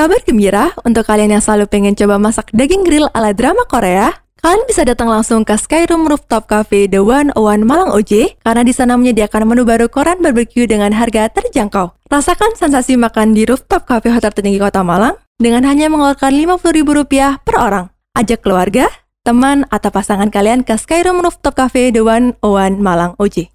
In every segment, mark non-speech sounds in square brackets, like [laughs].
Kabar gembira untuk kalian yang selalu pengen coba masak daging grill ala drama Korea. Kalian bisa datang langsung ke Skyroom Rooftop Cafe The One One Malang OJ karena di sana menyediakan menu baru koran barbecue dengan harga terjangkau. Rasakan sensasi makan di rooftop cafe hotel tertinggi kota Malang dengan hanya mengeluarkan Rp50.000 per orang. Ajak keluarga, teman, atau pasangan kalian ke Skyroom Rooftop Cafe The One One Malang OJ.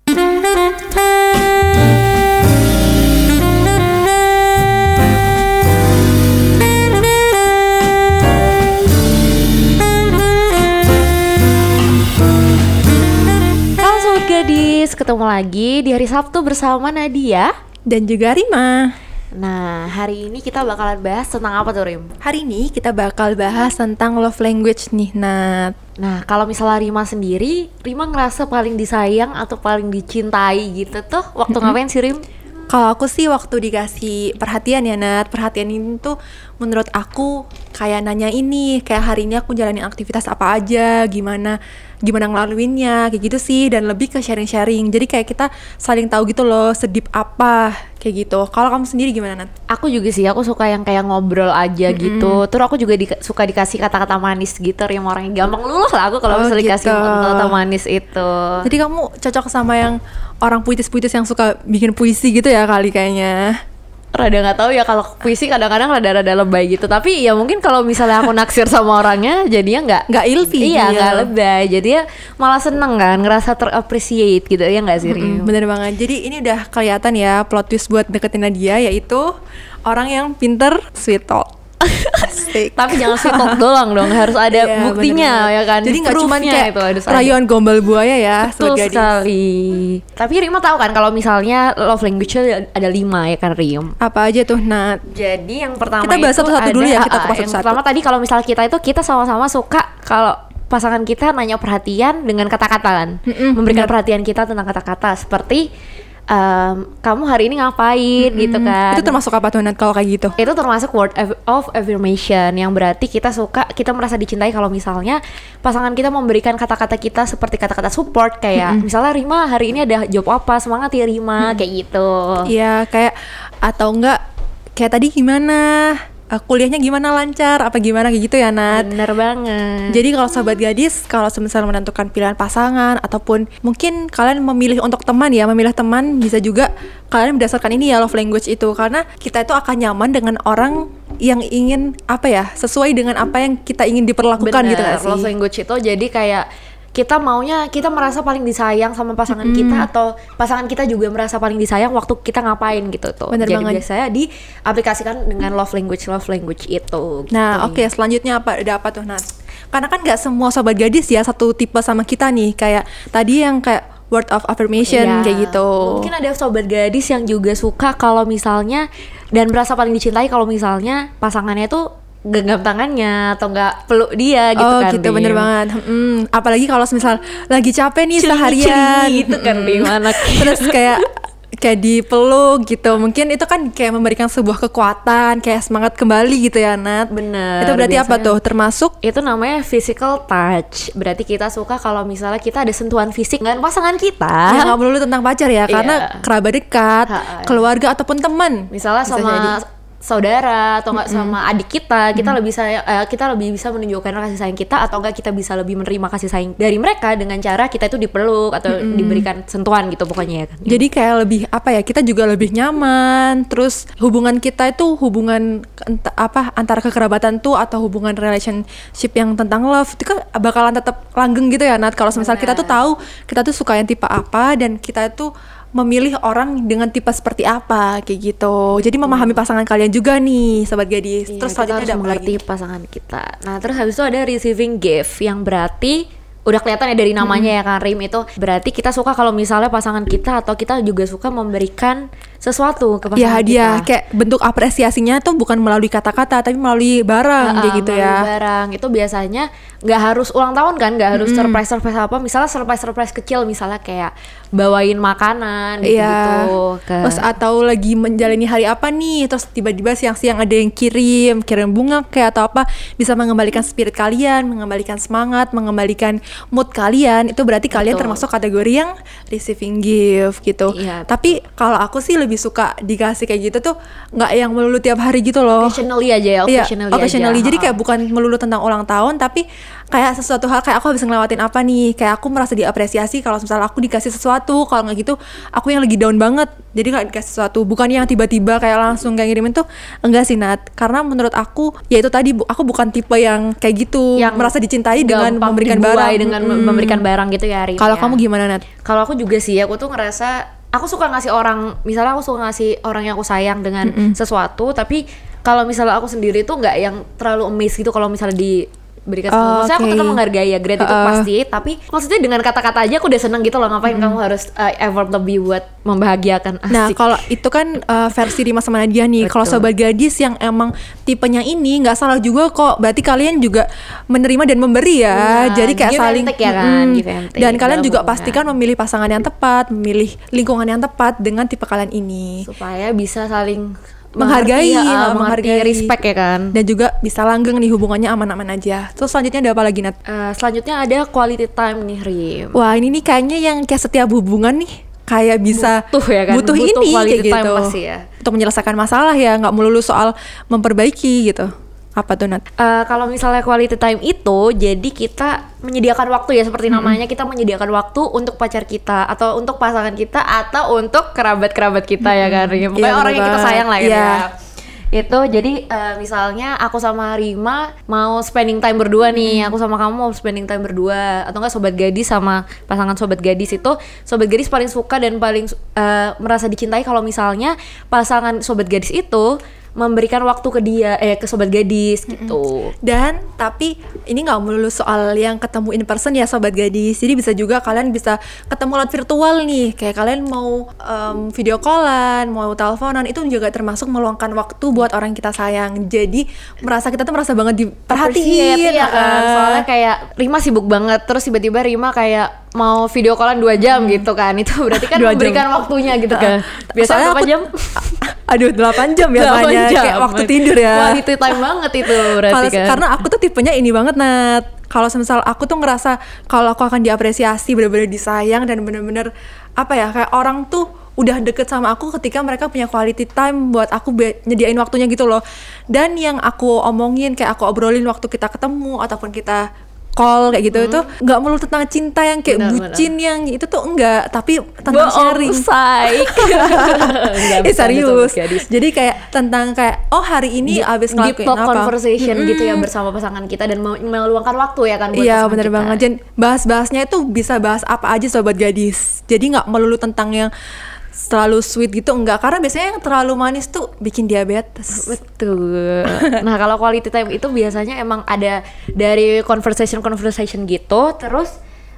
Ketemu lagi di hari Sabtu bersama Nadia Dan juga Rima. Nah, hari ini kita bakalan bahas tentang apa tuh Rim? Hari ini kita bakal bahas tentang love language nih, Nat. Nah, kalau misalnya Rima sendiri, Rima ngerasa paling disayang atau paling dicintai gitu tuh waktu ngapain sih Rim? Kalau aku sih waktu dikasih perhatian ya Nat, perhatian ini tuh menurut aku kayak nanya ini, kayak hari ini aku jalanin aktivitas apa aja, gimana gimana ngelaluinnya, kayak gitu sih dan lebih ke sharing-sharing. Jadi kayak kita saling tahu gitu loh, sedip apa kayak gitu. Kalau kamu sendiri gimana Nat? Aku juga sih, aku suka yang kayak ngobrol aja gitu. Terus aku juga di- suka dikasih kata-kata manis gitu, Rim orangnya gampang luluh lah aku kalau Oh, misalnya dikasih gitu. kata-kata manis itu. Jadi kamu cocok sama yang orang puitis-puitis yang suka bikin puisi gitu ya kali kayaknya. Rada nggak tahu ya kalau puisi kadang-kadang rada-rada lebay gitu tapi ya mungkin kalau misalnya aku naksir sama orangnya jadinya nggak Nggak ilfil iya dia. nggak lebay jadi ya malah seneng kan ngerasa terappreciate gitu ya nggak sih Mm, Rim? bener banget. Jadi ini udah kelihatan ya plot twist buat deketin Nadia yaitu orang yang pinter sweet talk. [laughs] Asik. tapi jangan sweet talk [laughs] doang dong harus ada Iya, buktinya bener-bener. ya kan Jadi nggak cuma kayak itu harus ada. rayuan gombal buaya ya, Betul sekali tapi Rima tahu kan kalau misalnya love language ada lima ya kan Rim Apa aja tuh Nat? Jadi yang pertama Kita bahas itu satu-satu ada, dulu ya, kita yang satu-satu. pertama tadi kalau misalnya kita itu kita sama-sama suka kalau pasangan kita nanya perhatian dengan kata-kata kan, Mm-mm, memberikan benar. perhatian kita tentang kata-kata seperti em, kamu hari ini ngapain gitu kan. Itu termasuk apa tuh Nat kalau kayak gitu? itu termasuk word of- of affirmation yang berarti kita suka kita merasa dicintai kalau misalnya pasangan kita memberikan kata-kata kita seperti kata-kata support kayak misalnya Rima hari ini ada job apa semangat ya Rima kayak gitu Iya, kayak atau enggak kayak tadi gimana? Eh, kuliahnya gimana lancar? Apa gimana kayak gitu ya Nat? bener banget Jadi kalau sahabat gadis, kalau misalnya menentukan pilihan pasangan ataupun mungkin kalian memilih untuk teman ya, memilih teman bisa juga kalian berdasarkan ini ya love language itu karena kita itu akan nyaman dengan orang yang ingin apa ya sesuai dengan apa yang kita ingin diperlakukan gitu Bener, gak sih? love language itu jadi kayak kita maunya kita merasa paling disayang sama pasangan kita atau pasangan kita juga merasa paling disayang waktu kita ngapain gitu tuh. Bener jadi banget. biasanya diaplikasikan dengan love language love language itu. Nah, gitu. oke, selanjutnya apa? Ada apa tuh, Nat? Karena kan nggak semua sobat gadis ya satu tipe sama kita nih. Kayak tadi yang kayak word of affirmation Ya, kayak gitu. Mungkin ada sobat gadis yang juga suka kalau misalnya dan merasa paling dicintai kalau misalnya pasangannya tuh genggam tangannya atau enggak peluk dia gitu oh, kan. gitu bener Bim. banget. Mm, apalagi kalau misal lagi capek nih Celi-celi seharian, gitu kan, Mm. Bim, anaknya. [laughs] Terus kayak kayak dipeluk gitu. Mungkin itu kan kayak memberikan sebuah kekuatan, kayak semangat kembali gitu ya, Nat. Bener. Itu berarti apa biasanya- tuh? Termasuk itu namanya physical touch berarti kita suka kalau misalnya kita ada sentuhan fisik dengan pasangan kita ya nggak melulu tentang pacar ya, karena Iya. kerabat dekat, Ha-ha. keluarga ataupun teman. misalnya sama jadi. Saudara atau enggak sama adik kita kita lebih saya eh, kita lebih bisa menunjukkan kasih sayang kita atau enggak kita bisa lebih menerima kasih sayang dari mereka dengan cara kita itu dipeluk atau diberikan sentuhan gitu pokoknya ya kan Jadi kayak lebih apa ya? Kita juga lebih nyaman. Terus hubungan kita itu hubungan apa antara kekerabatan tuh atau hubungan relationship yang tentang love itu kan bakalan tetap langgeng gitu ya Nat. Kalau misal kita tuh tahu kita tuh suka yang tipe apa dan kita tuh memilih orang dengan tipe seperti apa kayak gitu. Jadi memahami pasangan kalian juga nih, sobat gadis. Iya, Terus selanjutnya harus ada mengerti lagi? pasangan kita. Nah, terus habis itu ada receiving gift yang berarti udah kelihatan ya dari namanya ya kan Rim itu berarti kita suka kalau misalnya pasangan kita atau kita juga suka memberikan sesuatu ke pasangan Ya hadiah kita. kayak bentuk apresiasinya tuh bukan melalui kata-kata tapi melalui barang Ah, kayak gitu ya. barang itu biasanya nggak harus ulang tahun kan nggak harus surprise surprise apa misalnya surprise surprise kecil misalnya kayak bawain makanan gitu, Iya. ke Terus atau lagi menjalani hari apa nih, terus tiba-tiba siang-siang ada yang kirim, kirim bunga kayak atau apa, bisa mengembalikan spirit kalian, mengembalikan semangat, mengembalikan mood kalian. Itu berarti kalian Betul. termasuk kategori yang receiving gift gitu. Iya, Tapi kalau aku sih lebih suka dikasih kayak gitu tuh nggak yang melulu tiap hari gitu loh. occasionally aja ya, Iya, occasionally, occasionally. aja. Jadi kayak bukan melulu tentang ulang tahun, tapi kayak sesuatu hal kayak aku habis ngelewatin apa nih, kayak aku merasa diapresiasi kalau misalnya aku dikasih sesuatu, kalau nggak gitu aku yang lagi down banget. Jadi nggak dikasih sesuatu, bukan yang tiba-tiba kayak langsung kayak ngirimin tuh enggak sih Nat. Karena menurut aku ya itu tadi aku bukan tipe yang kayak gitu, yang merasa dicintai dengan memberikan barang. dengan Mm-mm. memberikan barang gitu ya Rim, Kalau ya. kamu gimana Nat? Kalau aku juga sih, aku tuh ngerasa aku suka ngasih orang, misalnya aku suka ngasih orang yang aku sayang dengan sesuatu, tapi kalau misalnya aku sendiri tuh nggak yang terlalu amazed gitu kalau misalnya diberikan sesuatu. Oh, Maksudnya aku oke. tetap menghargai ya, grade itu Uh-uh. pasti, tapi maksudnya dengan kata-kata aja aku udah seneng gitu loh, ngapain kamu harus uh, effort lebih buat membahagiakan asik. Nah, kalau itu kan uh, versi Rima sama Nadia nih. Kalau sobat gadis yang emang tipenya ini nggak salah juga kok. Berarti kalian juga menerima dan memberi ya. Nah, Jadi kayak saling ya kan, take Dan kalian juga hubungan. pastikan memilih pasangan yang tepat, memilih lingkungan yang tepat dengan tipe kalian ini. supaya bisa saling Menghargai, mengerti, ya, uh, menghargai. respect ya kan. Dan juga bisa langgeng nih hubungannya aman-aman aja. Terus selanjutnya ada apa lagi Nat? Eh, selanjutnya ada quality time nih Rim. Wah ini nih kayaknya yang kayak setiap hubungan nih kayak bisa Butuh ya kan? butuh, Butuh ini quality kayak time gitu pasti ya. untuk menyelesaikan masalah ya nggak melulu soal memperbaiki gitu apa tuh Nat? Eh, kalau misalnya quality time itu jadi kita menyediakan waktu ya seperti namanya kita menyediakan waktu untuk pacar kita atau untuk pasangan kita atau untuk kerabat-kerabat kita ya kan Rim. Pokoknya Iya, orang yang kita sayang lah ya. Iya. Itu jadi eh, misalnya aku sama Rima mau spending time berdua nih, aku sama kamu mau spending time berdua atau enggak sobat gadis sama pasangan sobat gadis itu sobat gadis paling suka dan paling eh, merasa dicintai kalau misalnya pasangan sobat gadis itu memberikan waktu ke dia eh ke sobat gadis gitu. Dan tapi ini nggak melulu soal yang ketemu in person ya sobat gadis. Jadi bisa juga kalian bisa ketemu lewat virtual nih. Kayak kalian mau em, video callan, mau teleponan itu juga termasuk meluangkan waktu buat orang kita sayang. Jadi merasa kita tuh merasa banget diperhatiin. Ya kan soalnya kayak Rima sibuk banget terus tiba-tiba Rima kayak mau video callan dua jam gitu kan itu berarti kan Hmm. Memberikan waktunya gitu kan biasanya berapa aku- jam [laughs] Aduh 8 jam ya Delapan soalnya. jam. kayak waktu tidur ya. quality time banget itu berarti Kalau kan karena aku tuh tipenya ini banget Nat. Kalau semisal aku tuh ngerasa kalau aku akan diapresiasi, bener-bener disayang dan bener-bener apa ya kayak orang tuh udah deket sama aku ketika mereka punya quality time buat aku nyediain waktunya gitu loh. Dan yang aku omongin kayak aku obrolin waktu kita ketemu ataupun kita call kayak gitu itu nggak melulu tentang cinta yang kayak Hmm. Benar, bucin yang itu tuh enggak tapi tentang Bohong, sharing. say. [laughs] Enggak, [laughs] eh serius. jadi kayak tentang kayak oh hari ini Deep- abis deep ngelakuin talk apa? conversation gitu ya bersama pasangan kita dan me- meluangkan waktu ya kan buat Iya bener kita. banget. Jen bahas-bahasnya itu bisa bahas apa aja sobat gadis. Jadi nggak melulu tentang yang terlalu sweet gitu enggak. Karena biasanya yang terlalu manis tuh bikin diabetes. Betul. Nah kalau quality time itu biasanya emang ada dari conversation conversation gitu, terus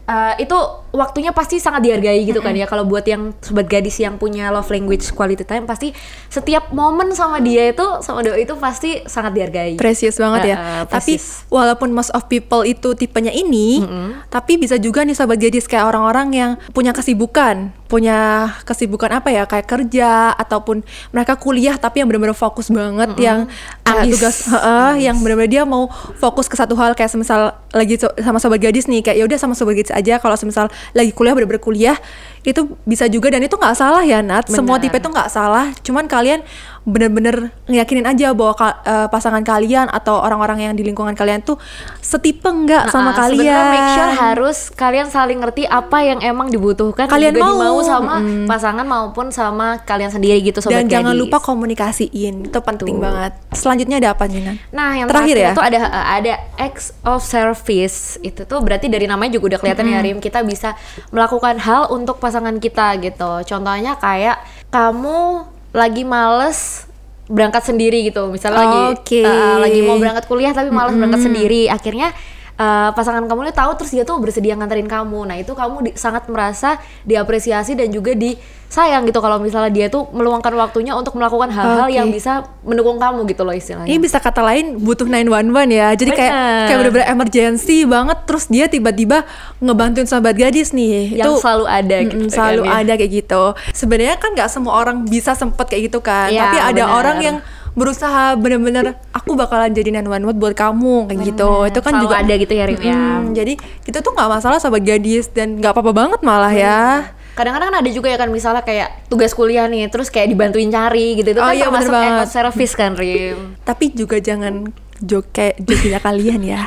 eh, itu waktunya pasti sangat dihargai gitu kan ya. Kalau buat yang sobat gadis yang punya love language quality time pasti setiap momen sama dia itu sama doi itu pasti sangat dihargai. precious banget ya. Eh, tapi walaupun most of people itu tipenya ini tapi bisa juga nih sobat gadis kayak orang-orang yang punya kesibukan punya kesibukan apa ya? Kayak kerja ataupun mereka kuliah tapi yang benar-benar fokus banget yang kayak Ambis. tugas heeh, yang benar-benar dia mau fokus ke satu hal kayak semisal lagi so- sama sobat gadis nih kayak ya udah sama sobat gadis aja. Kalau semisal lagi kuliah benar-benar kuliah itu bisa juga. Dan itu nggak salah ya Nat. Semua Benar. tipe itu nggak salah. Cuman kalian bener-bener ngeyakinin aja bahwa ka- eh, pasangan kalian atau orang-orang yang di lingkungan kalian tuh setipe nggak sama Nah, kalian make sure harus kalian saling ngerti apa yang emang dibutuhkan Kalian juga mau. dimau sama pasangan maupun sama kalian sendiri gitu sobat dan jangan gadis. lupa komunikasiin itu penting Tuh. banget selanjutnya ada apa Jinan? Nah, yang Terakhir terakhir, ya? itu ada ada acts of service. Itu tuh berarti dari namanya juga udah kelihatan ya Rim, kita bisa melakukan hal untuk pasangan kita gitu. Contohnya kayak kamu lagi males berangkat sendiri gitu. Misalnya lagi Oke. uh, lagi mau berangkat kuliah tapi malas berangkat sendiri. Akhirnya uh, pasangan kamu ini tahu terus dia tuh bersedia nganterin kamu. Nah, itu kamu di, sangat merasa diapresiasi dan juga disayang gitu kalau misalnya dia tuh meluangkan waktunya untuk melakukan hal-hal Oke. yang bisa mendukung kamu gitu loh istilahnya. Ini bisa kata lain butuh 911 ya. Jadi kayak Bener. kayak bener-bener emergency banget terus dia tiba-tiba ngebantuin sahabat gadis nih. Yang selalu ada gitu selalu kan ya. ada kayak gitu. Sebenarnya kan nggak semua orang bisa sempet kayak gitu kan. Iya, Tapi ada bener. orang yang berusaha bener-bener aku bakalan jadi 911 buat kamu kayak gitu. Bener. Itu kan Selalu juga ada gitu ya, Rim, ya. Jadi itu tuh nggak masalah sahabat gadis dan nggak apa-apa banget malah ya. kadang-kadang kan ada juga ya kan misalnya kayak tugas kuliah nih terus kayak dibantuin cari gitu itu Oh kan iya, termasuk banget. service kan Rim Tapi juga jangan joke jokinya kalian ya.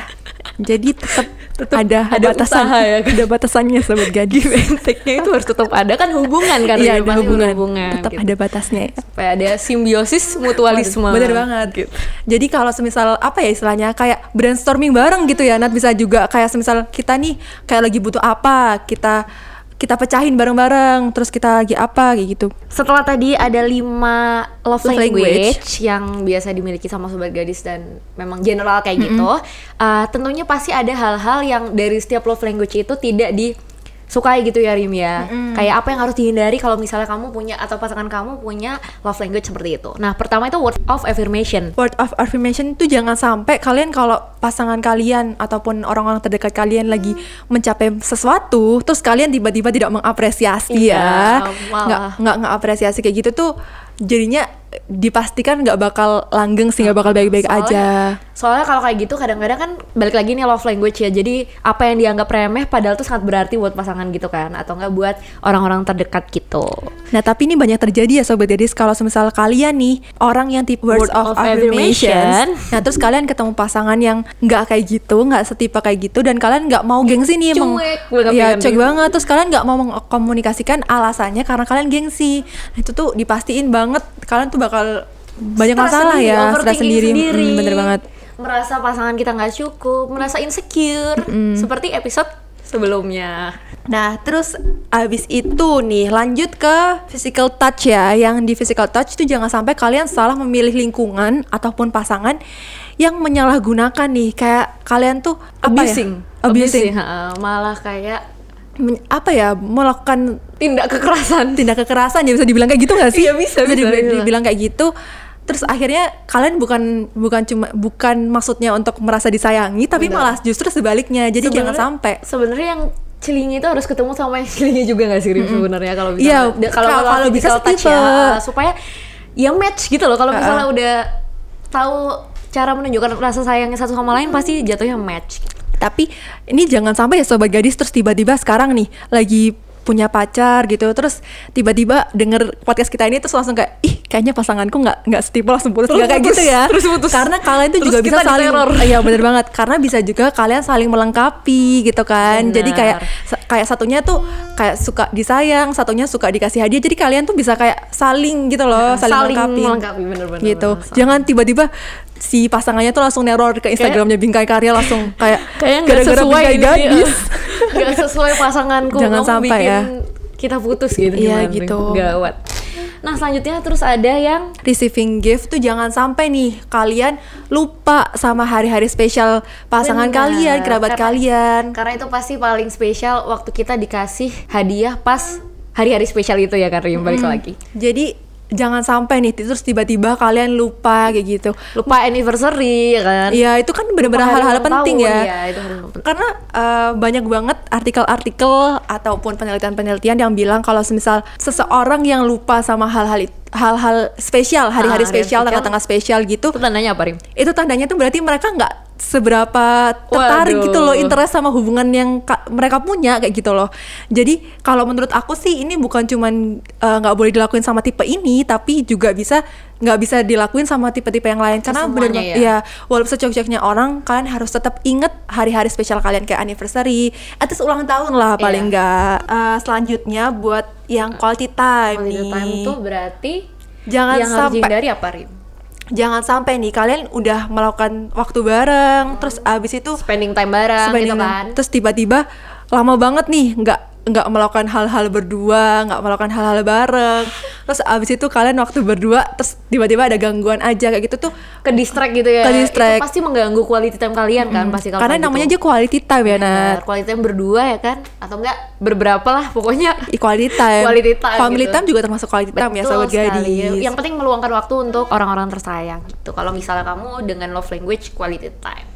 Jadi tetap ada, ada batasan, usaha ya kan? ada batasannya sobat gadis. Take-nya itu harus tetap ada kan hubungan kan Iya ada hubungan, berhubungan, tetap gitu. ada batasnya ya. supaya ada simbiosis mutualisme Bener banget. Jadi kalau semisal apa ya istilahnya kayak brainstorming bareng gitu ya, Nat bisa juga kayak semisal kita nih kayak lagi butuh apa, kita kita pecahin bareng-bareng, terus kita lagi apa kayak gitu. Setelah tadi ada lima love, Love language, language. yang biasa dimiliki sama sobat gadis dan memang general kayak gitu, uh, tentunya pasti ada hal-hal yang dari setiap love language itu tidak disukai gitu ya Rim ya. Kayak apa yang harus dihindari kalau misalnya kamu punya atau pasangan kamu punya love language seperti itu. Nah pertama itu word of affirmation. Word of affirmation itu jangan sampai kalian kalau pasangan kalian ataupun orang-orang terdekat kalian lagi mencapai sesuatu, terus kalian tiba-tiba tidak mengapresiasi Iya, ya, nggak nggak ngapresiasi kayak gitu tuh jadinya dipastikan nggak bakal langgeng sih nggak bakal baik-baik aja. Soalnya kalau kayak gitu kadang-kadang kan balik lagi nih love language ya. Jadi apa yang dianggap remeh padahal tuh sangat berarti buat pasangan gitu kan atau enggak buat orang-orang terdekat gitu. Nah tapi ini banyak terjadi ya sobat gadis kalau semisal kalian nih orang yang tipe words Word of, of affirmation. nah terus kalian ketemu pasangan yang nggak kayak gitu, nggak setipe kayak gitu dan kalian nggak mau gengsi nih emang, ya Rim. banget terus kalian nggak mau mengkomunikasikan alasannya karena kalian gengsi, nah, itu tuh dipastiin banget kalian tuh bakal banyak masalah sendiri, ya, stres overthinking sendiri, Mm, bener banget. Merasa pasangan kita nggak cukup, merasa insecure seperti episode sebelumnya. Nah, terus abis itu nih lanjut ke physical touch ya. Yang di physical touch itu jangan sampai kalian salah memilih lingkungan ataupun pasangan yang menyalahgunakan nih. Kayak kalian tuh apa Abusing. ya? Abusing. ha, malah kayak Men- apa ya? Melakukan tindak kekerasan. tindak kekerasan ya bisa dibilang kayak gitu nggak sih? Iya, bisa, bisa, bisa. dibilang kayak gitu. Terus akhirnya kalian bukan bukan cuma bukan maksudnya untuk merasa disayangi, tapi Bener. malah justru sebaliknya. Jadi jangan Sebenarnya- sampai Sebenarnya yang celingi itu harus ketemu sama yang celingi juga gak sih Rim sebenarnya kalau bisa Iya, da- kalau kalau- bisa touch ya uh, supaya ya match gitu loh kalau misalnya Uh-uh. udah tahu cara menunjukkan rasa sayangnya satu sama lain pasti jatuhnya match Tapi ini jangan sampai ya sobat gadis terus tiba-tiba sekarang nih lagi punya pacar gitu terus tiba-tiba denger podcast kita ini terus langsung kayak ih kayaknya pasanganku nggak nggak setipe langsung putus nggak kayak gitu ya terus putus. karena kalian Terus juga bisa saling iya bener banget karena bisa juga kalian saling melengkapi gitu kan Benar. jadi kayak kayak satunya tuh kayak suka disayang satunya suka dikasih hadiah jadi kalian tuh bisa kayak saling gitu loh saling, melengkapi melengkapi bener-bener gitu bener. jangan tiba-tiba si pasangannya tuh langsung neror ke Instagramnya Bingkai Karya langsung kayak kayak gara-gara sesuai Bingkai gitu ya. gadis [laughs] nggak sesuai pasanganku Jangan kamu sampai bikin ya. kita putus gitu Iya, gitu. gawat nah selanjutnya terus ada yang receiving gift tuh jangan sampai nih kalian lupa sama hari-hari spesial pasangan Benar. kalian, kerabat Karena- kalian. Karena itu pasti paling spesial waktu kita dikasih hadiah pas hari-hari spesial itu ya kan Rim, balik lagi. Jadi jangan sampai nih terus tiba-tiba kalian lupa kayak gitu. Lupa anniversary ya kan. Iya, itu kan benar-benar hal-hal penting tahun, ya. Iya, itu tahun. Karena eh, banyak banget artikel-artikel ataupun penelitian-penelitian yang bilang kalau semisal seseorang yang lupa sama hal-hal it- hal-hal spesial, hari-hari Ah, spesial. tanggal-tanggal spesial gitu, Itu tandanya apa Rim? itu tandanya tuh berarti mereka nggak seberapa tertarik Waduh. gitu loh interest sama hubungan yang ka- mereka punya kayak gitu loh jadi kalau menurut aku sih ini bukan cuman uh, nggak boleh dilakuin sama tipe ini tapi juga bisa nggak bisa dilakuin sama tipe-tipe yang lain karena bener ya. ya walaupun secocoknya orang kalian harus tetap inget hari-hari spesial kalian kayak anniversary atas ulang tahun lah paling Iya. nggak Uh, selanjutnya buat yang quality time Quality nih time itu berarti Jangan yang harus sampai- dihindari apa Rim? Jangan sampai nih kalian udah melakukan waktu bareng terus abis itu Spending time bareng spending gitu kan. terus tiba-tiba lama banget nih nggak nggak melakukan hal-hal berdua, nggak melakukan hal-hal bareng. Terus abis itu kalian waktu berdua, terus tiba-tiba ada gangguan aja kayak gitu tuh. ke distract gitu ya Ke distract. itu pasti mengganggu quality time kalian kan pasti kalau Karena namanya gitu. aja quality time ya. Bener, quality time berdua ya kan atau enggak beberapa lah pokoknya Equality time. Quality time Family gitu. time juga termasuk quality time ya, Betul sahabat sekali. gadis. Yang penting meluangkan waktu untuk orang-orang tersayang gitu. Kalau misalnya kamu dengan love language quality time.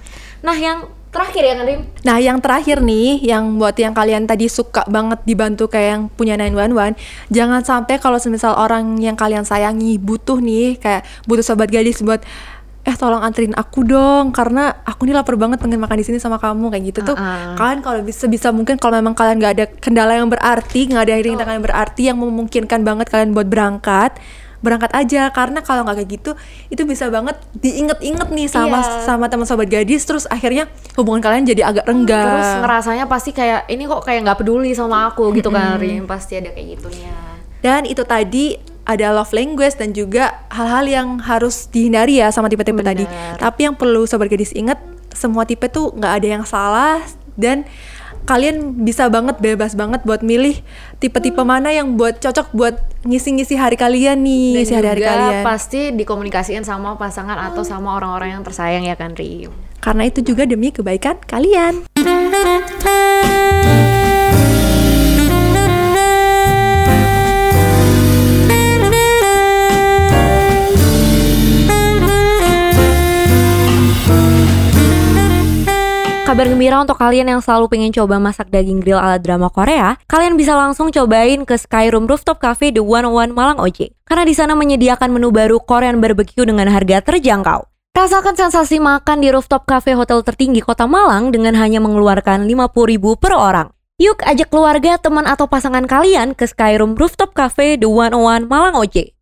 Nah, yang terakhir ya Nadim. Nah, yang terakhir nih, yang buat yang kalian tadi suka banget dibantu kayak yang punya 911, jangan sampai kalau semisal orang yang kalian sayangi butuh nih, kayak butuh sobat gadis buat eh tolong anterin aku dong karena aku nih lapar banget pengen makan di sini sama kamu kayak gitu tuh Uh-uh. kalian kalau bisa bisa mungkin kalau memang kalian nggak ada kendala yang berarti nggak ada rintangan yang berarti yang memungkinkan banget kalian buat berangkat berangkat aja karena kalau nggak kayak gitu itu bisa banget diinget-inget nih sama Iya. sama teman sobat gadis terus akhirnya hubungan kalian jadi agak renggang Terus ngerasanya pasti kayak ini kok kayak nggak peduli sama aku gitu kan, Rim. Pasti ada kayak gitunya. dan itu tadi ada love language dan juga hal-hal yang harus dihindari ya sama tipe-tipe tadi tapi yang perlu sobat gadis inget semua tipe tuh nggak ada yang salah dan kalian bisa banget bebas banget buat milih tipe-tipe mana yang buat cocok buat ngisi-ngisi hari kalian nih Dan ngisi hari-hari juga kalian. pasti dikomunikasiin sama pasangan atau sama orang-orang yang tersayang ya kan, Rim. karena itu juga demi kebaikan kalian [laughs] gembira untuk kalian yang selalu pengen coba masak daging grill ala drama Korea, kalian bisa langsung cobain ke Skyroom Rooftop Cafe The 101 Malang OJ. Karena di sana menyediakan menu baru Korean barbecue dengan harga terjangkau. Rasakan sensasi makan di rooftop cafe hotel tertinggi kota Malang dengan hanya mengeluarkan 50.000 per orang. Yuk ajak keluarga, teman atau pasangan kalian ke Skyroom Rooftop Cafe The 101 Malang OJ.